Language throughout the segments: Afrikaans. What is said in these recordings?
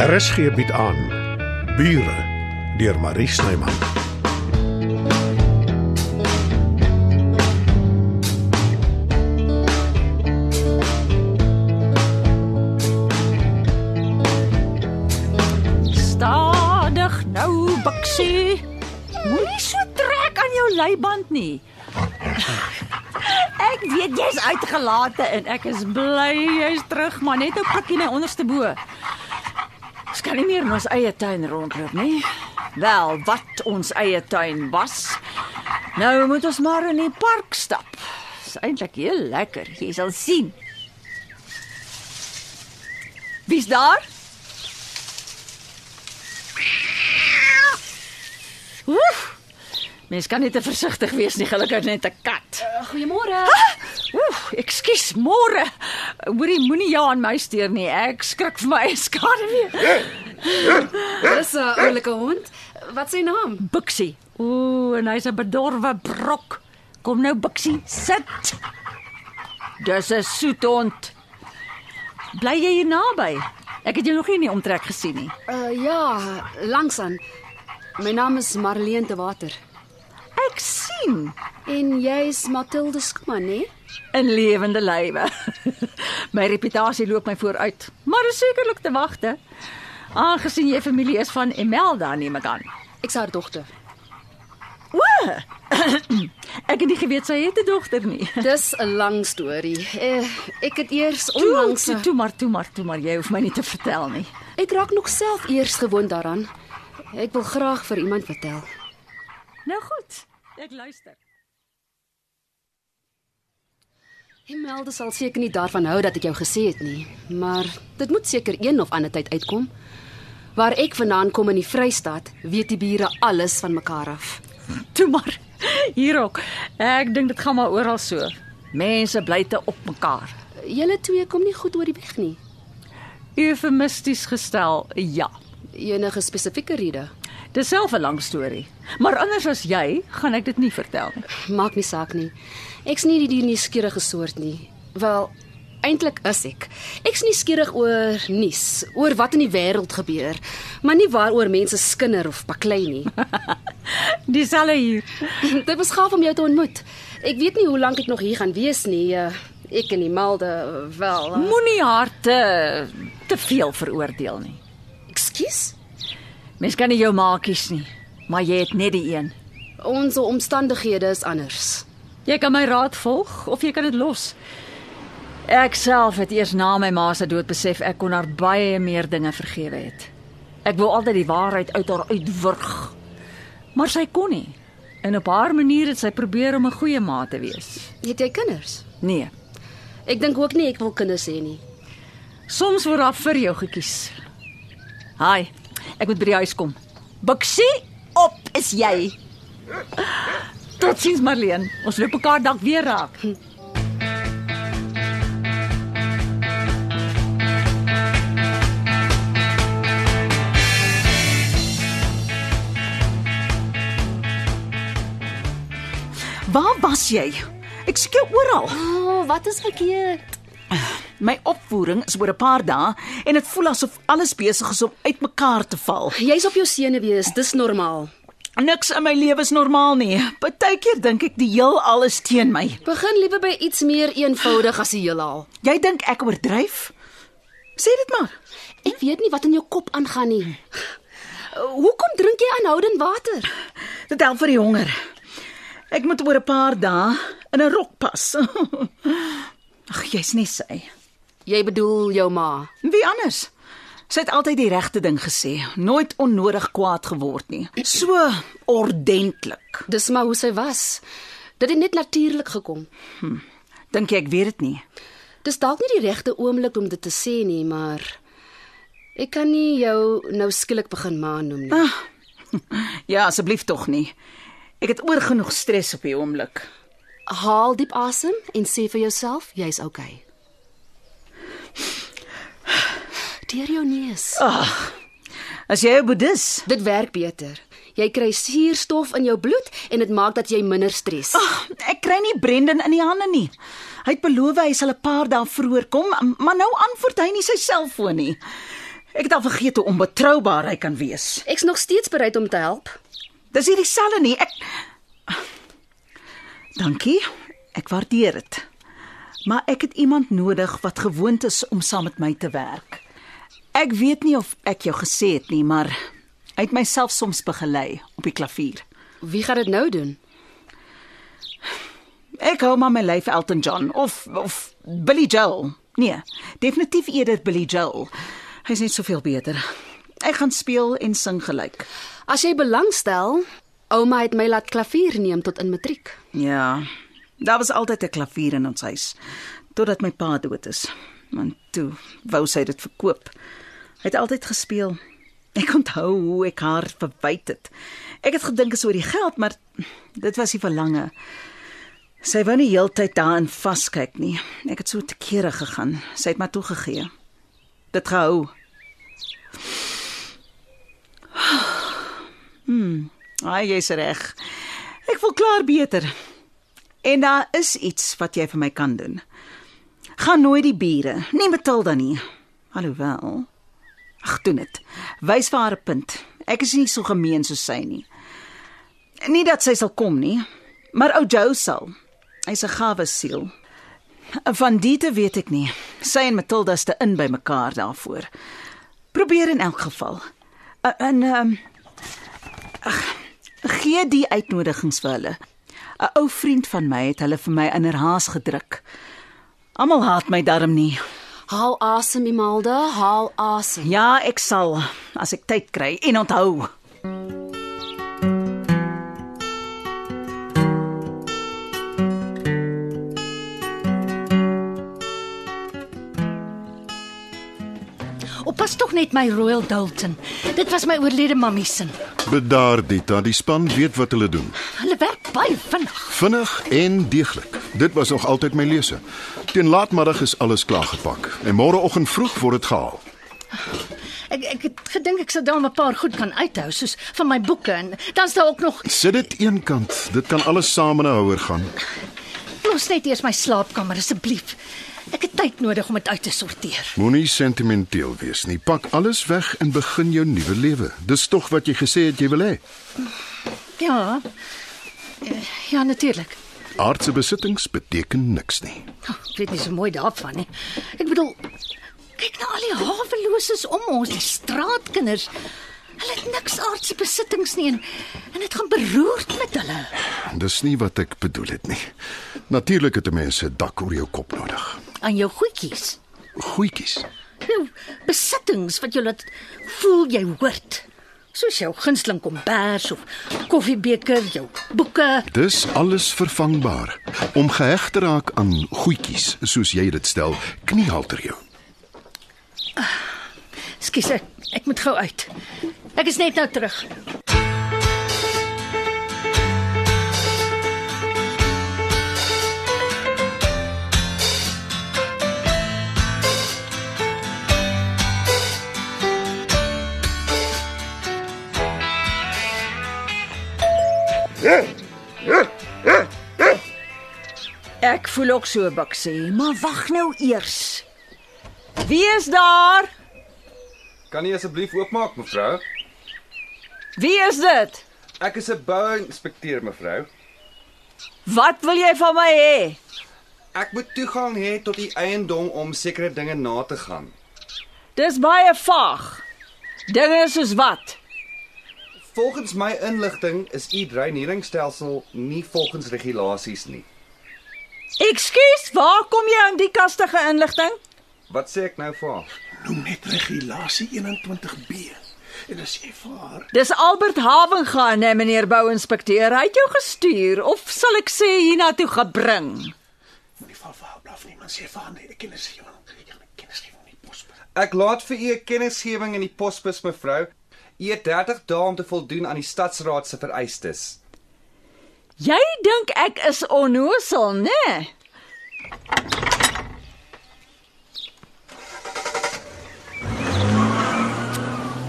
RSG bied aan Bure deur Marie Snyman. Stadig nou, Bixie. Moenie so trek aan jou leiband nie. Ek weet jy's uitgelate en ek is bly jy's terug, maar net 'n prikkie na onderste bo. Ons kan nie meer in ons eie tuin rondloop nie. Wel, wat ons eie tuin was. Nou moet ons maar in die park stap. Dis eintlik heel lekker. Jy sal sien. Wie's daar? Oef. Mens kan nie te versigtig wees nie, gelukkig net 'n kat. Goeiemôre. Oef, ekskuus, môre. Hoorie, moenie jou aan my steur nie. Ek skrik vir my eie skade weer. Dis 'n oulike hond. Wat sy naam? Bixie. Ooh, en hy's 'n bedorwe brok. Kom nou Bixie, sit. Dis 'n soet hond. Bly jy hier naby? Ek het jou nog nie in die omtrek gesien nie. Uh ja, langsaan. My naam is Marlene de Water. Ek sien En jy's Matilda Skman, hè? In lewende lywe. my reputasie loop my vooruit, maar is sekerlik te wagte. Aangesien jy familie is van Imelda, neem ek aan. Ek's haar dogter. O! ek het nie geweet sy het 'n dogter nie. Dis 'n lang storie. Eh, ek het eers onlangs toe, toe maar, toe maar, toe maar. Jy hoef my nie te vertel nie. Ek raak nog self eers gewoond daaraan. Ek wil graag vir iemand vertel. Nou goed, ek luister. Imelda sal seker nie daarvan hou dat ek jou gesê het nie, maar dit moet seker een of ander tyd uitkom. Waar ek vandaan kom in die Vrystaat, weet die bure alles van mekaar af. Toe maar. Hier ook. Ek dink dit gaan maar oral so. Mense bly te op mekaar. Julle twee kom nie goed oor die weg nie. Eufemisties gestel, ja. Enige spesifieke rede? Dis self 'n lang storie. Maar anders as jy, gaan ek dit nie vertel nie. Maak nie saak nie. Ek's nie die, die nuuskierige soort nie. Wel, eintlik is ek. Ek's nuuskierig oor nuus, oor wat in die wêreld gebeur, maar nie waaroor mense skinder of baklei nie. Dieselfde hier. Dit was gaaf om jou te ontmoet. Ek weet nie hoe lank ek nog hier gaan wees nie. Uh, ek en Imelda wel. Uh, Moenie haar te te veel veroordeel nie. Ekskuus. Mens kan nie jou maakies nie, maar jy het net die een. Ons omstandighede is anders. Jy kan my raad volg of jy kan dit los. Ek self het eers na my ma se dood besef ek kon haar baie meer dinge vergewe het. Ek wou altyd die waarheid uit haar uitwurg. Maar sy kon nie. En op haar manier het sy probeer om 'n goeie ma te wees. Het jy kinders? Nee, Ek dink ook nie ek wil kinders hê nie. soms word daar vir jou gekies. Haai, ek moet by die huis kom. Bixie, op is jy. Totsiens Marlene. Ons loop mekaar dalk weer raak. Waar was jy? Ek jou oral. O, oh, wat is verkeerd? My opvoering is oor 'n paar dae en dit voel asof alles besig is om uitmekaar te val. Jy's op jou senuwees, dis normaal. Niks in my lewe is normaal nie. Partykeer dink ek die heelal is teen my. Begin liewe by iets meer eenvoudig as die heelal. Jy dink ek oordryf? Sê dit maar. Ek weet nie wat in jou kop aangaan nie. Hoekom drink jy aanhoudend water? Dit help vir die honger. Ek moet oor 'n paar dae in 'n rok pas. Ag, jy's nie sy. Jy bedoel jou ma. Wie anders? Sy het altyd die regte ding gesê, nooit onnodig kwaad geword nie. So ordentlik. Dis maar hoe sy was. Dit het net natuurlik gekom. Dink jy ek weet dit nie? Dis dalk nie die regte oomblik om dit te sê nie, maar ek kan nie jou nou skielik begin ma noem nie. Ah, ja, asseblief tog nie. Ek het oor genoeg stres op die oomblik. Haal diep asem en sê vir jouself jy's okay. Deur jou neus. As jy 'n boeddhis, Dit werk beter. Jy kry suurstof in jou bloed en dit maak dat jy minder stres. ag, ek kry nie Brendan in die hande nie. Hy het beloof hy sal 'n paar dae vroeër kom, maar nou antwoord hy nie sy selfoon nie. Ek het al vergeet hoe onbetroubaar hy kan wees. Ek's nog steeds bereid om te help. Dis nie dieselfde nie. Ek Dankie. Ek waardeer dit. Maar ek het iemand nodig wat gewoond is om saam met my te werk. Ek weet nie of ek jou gesê het nie, maar hy het myself soms begelei op die klavier. Wie gaan dit nou doen? Ek hou maar my lyf Elton John of of Billy Joel. Nee, definitief eerder Billy Joel. Hy's net soveel beter. Ek gaan speel en sing gelyk. As jy belangstel, ouma het my laat klavier neem tot in matriek. Ja. Daar was altyd 'n klavier in ons huis totdat my pa dood is. Want toe wou sy dit verkoop. Hy het altyd gespeel. Ek onthou hoe ek haar verwyd het. Ek het gedink is oor die geld, maar dit was die verlange. Sy wou nie heeltyd daarin vaskyk nie. Ek het so te kere gegaan. Sy het maar toegegee. Dit gehou. Hmm, ai, jy's reg. Ek voel klaar beter. En daar is iets wat jy vir my kan doen. Gaan nooit die bure, nie Matilda nie. Alhoewel. Ag, doen dit. Wys vir haar 'n punt. Ek is nie so gemeen soos sy nie. Nie dat sy sal kom nie, maar ou Joe sal. Hy's 'n gawe siel. Van Diete weet ek nie. Sy en Matilda is te in by mekaar daarvoor. Probeer in elk geval. En ehm um, gee die uitnodigings vir hulle. 'n Ou vriend van my het hulle vir my in 'n haas gedruk. Almal haat my darm nie. Haal asem, Imelda, haal asem. Ja, ek sal as ek tyd kry en onthou. Oppas tog net my Royal Dalton. Dit was my oorlede mammie se. Bedaar Dita, die span weet wat hulle doen. Hulle werk baie vinnig. Vinnig en deeglik. Dit was nog altyd my lese. Teen laatmiddag is alles klaargepak en môreoggend vroeg word dit gehaal. Ek ek het gedink ek sou dan 'n paar goed kan uithou soos van my boeke en dan's daar ook nog Sit dit eenkant. Dit kan alles saam in 'n houer gaan. los net eers my slaapkamer asseblief. Ek het tyd nodig om dit uit te sorteer. Moenie sentimenteel wees nie. Pak alles weg en begin jou nuwe lewe. Dis tog wat jy gesê het jy wil hê. Ja. Eh, Ja, natuurlik. Aardse besittings beteken niks nie. Oh, ek weet nie so mooi daarvan nie. Ek bedoel kyk na al die haweloses om ons, die straatkinders. Hulle het niks aardse besittings nie en, en dit gaan beroerd met hulle. Dis nie wat ek bedoel het nie. Natuurlik het 'n mens 'n dak oor jou kop nodig. Aan jou goedjies. Goetjies. Jou besittings wat jy laat voel jy hoort. Soos jou gunsteling kombers of koffiebeker, jou boeke. Dis alles vervangbaar. Om geheg te raak aan goetjies, soos jy dit stel, kniehalter jou. Skus ek, ek moet gou uit. Ek is net nou terug. Ek voel ook so buksie, maar wag nou eers. Wie is daar? Kan jy asseblief oopmaak, mevrou? Wie is dit? Ek is 'n bouinspekteur, mevrou. Wat wil jy van my hê? Ek moet toegang hê tot die eiendom om sekere dinge na te gaan. Dis baie vaag. Dinge soos wat? Volgens my inligting is u dreineringsstelsel nie volgens regulasies nie. Ekskuus, waar kom jy aan die kastige inligting? Wat sê ek nou vir haar? Noem net regulasie 21B. En as jy vaar, Dis Albert Havenga, nee meneer bouinspekteur. Hy het jou gestuur of sal ek sê hiernatoe gebring? moenie val vir haar blaf nie, man sê vaar nie. Ek ken dit seker. Ek gaan 'n kennisgewing nie pos. Ek laat vir u 'n kennisgewing in die posbus, mevrou. Het 30 dae om te voldoen aan die stadsraad se vereistes. Jy dink ek is onnosel, né? Nee?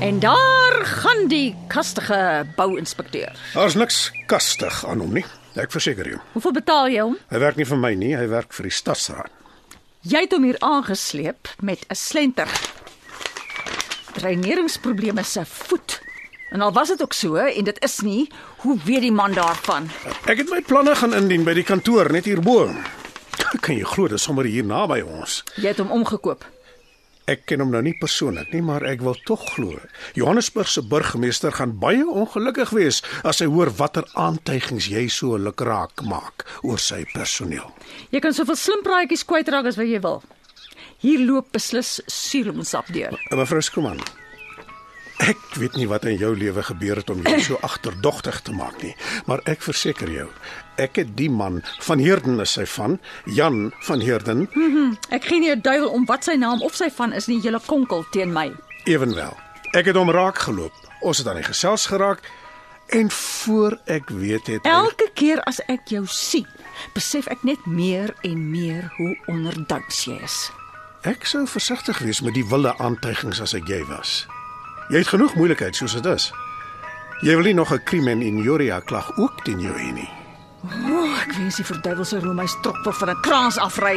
En daar gaan die kastige bouinspekteur. Daar's niks kastig aan hom nie. Ek verseker jou. Hoeveel betaal jy hom? Hy werk nie vir my nie, hy werk vir die stadsraad. Jy het hom hier aangesleep met 'n slenter. Dreineringsprobleme se voet. En al was dit ook so en dit is nie, hoe weet die man daarvan? Ek het my planne gaan indien by die kantoor net hierbo. Kan jy glo dit is sommer hier naby ons? Jy het hom omgekoop. Ek ken hom nou nie persoonlik nie, maar ek wil tog glo. Johannesburg se burgemeester gaan baie ongelukkig wees as hy hoor watter aantuigings jy so lukraak maak oor sy personeel. Jy kan soveel slim praatjies kwytraak as wat jy wil. Hier loop beslis suurlemoensap deur. En Mevrou Skuman. Ek weet nie wat in jou lewe gebeur het om jou so agterdogtig te maak nie, maar ek verseker jou, ek het die man van Heerden is sy van, Jan van Heerden, Ek gee nie 'n duiwel om wat sy naam of sy van is nie, julle konkel teen my. ewenwel. Ek het hom raak geloop. Ons het aan die gesels geraak en voor ek weet het hy- Elke keer as ek jou sien, besef ek net meer en meer hoe onderduks jy is. Ek sou versigtig wees met die wilde aantuigings as ek jy was. Jy het genoeg moeilikheid soos dit is. Jy wil nie nog 'n crimen injuria klag ook teen jou hê nie. O, oh, ek wens die verduiwelse Romeis trok wil van 'n kraans afry.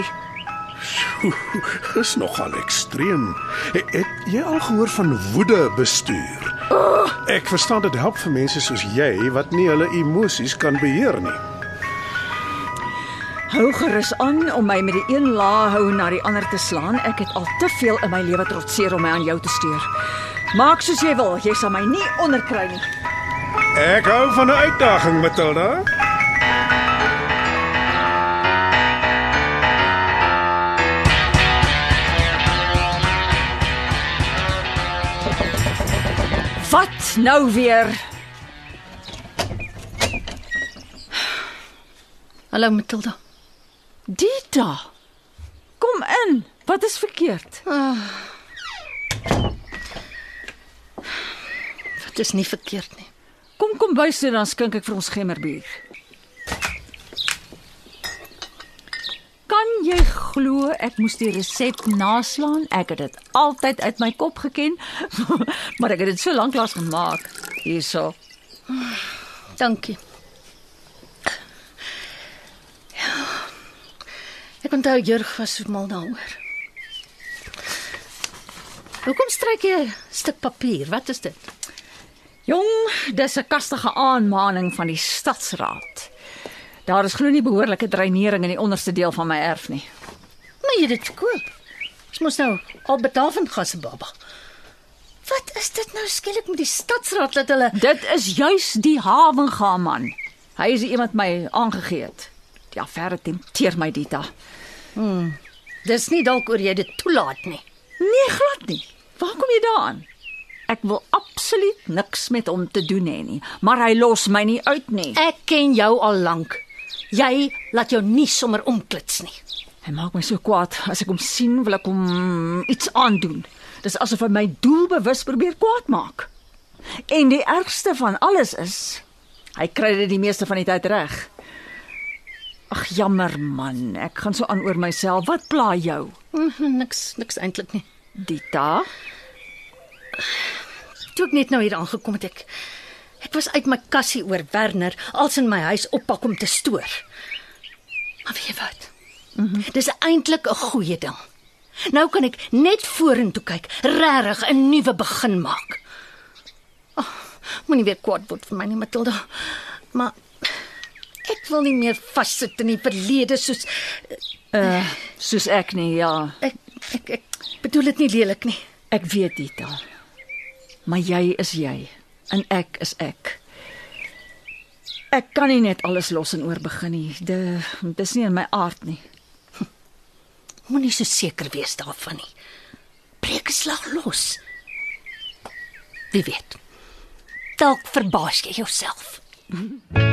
Dis nogal ekstreem. Het jy al gehoor van woede bestuur? Ek verstaan dit help vir mense soos jy wat nie hulle emosies kan beheer nie. Hou gerus aan om my met die een laag hou na die ander te slaan. Ek het al te veel in my lewe trotseer om my aan jou te steur. Maak soos jy wil, jy sal my nie onderkry nie. Ek hou van 'n uitdaging, Matilda. Wat nou weer? Hallo Matilda. Dita. Kom in. Wat is verkeerd? Dit is nie verkeerd nie. Kom kom bys toe dan skink ek vir ons gemmerbier. Kan jy glo ek moes die resep naslaan? Ek het dit altyd uit my kop geken, maar ek het dit so lank lank gemaak. Hierso. Dankie. Ek onthou Jurg was so mal daaroor. Hoekom stryk jy 'n stuk papier? Wat is dit? Jong, dis 'n kastige aanmaning van die stadsraad. Daar is glo nie behoorlike dreinering in die onderste deel van my erf nie. Maar jy dit verkoop. Ons mos nou al betaal van gasse baba. Wat is dit nou skielik met die stadsraad dat hulle Dit is juis die hawenga man. Hy is iemand my aangegee het. Die affære tempteer my Dita. Dis nie dalk oor jy dit toelaat nie. Nee, glad nie. Waar kom jy daaraan? Ek wil absoluut niks met hom te doen hê nie, maar hy los my nie uit nie. Ek ken jou al lank. Jy laat jou nie sommer omklits nie. Hy maak my so kwaad. As ek hom sien, wil ek hom iets aandoen. Dis asof hy my doelbewus probeer kwaad maak. En die ergste van alles is, hy kry dit die meeste van die tyd reg. Ag jammer man, ek gaan so aan oor myself. Wat pla jou? Hm, niks niks eintlik nie. Dita? Toe ek net nou hier aangekom het ek ek was uit my kassie oor Werner als in my huis oppak om te stoor. Maar weet jy wat? Mm -hmm. Dis eintlik 'n goeie ding. Nou kan ek net vorentoe kyk, regtig 'n nuwe begin maak. Oh, Moenie weer kwaad word vir my nie, Matilda. Maar ek wil nie meer vassit in die verlede soos Uh, soos ek nie, ja. ek ek, ek bedoel dit nie lelik nie. Ek weet Dita. Maar jy is jy en ek is ek. Ek kan nie net alles los en oor begin nie. Dit dis nie in my aard nie. Moenie so seker wees daarvan nie. Breek 'n slag los. Wie weet. Dalk verbaas jy jouself.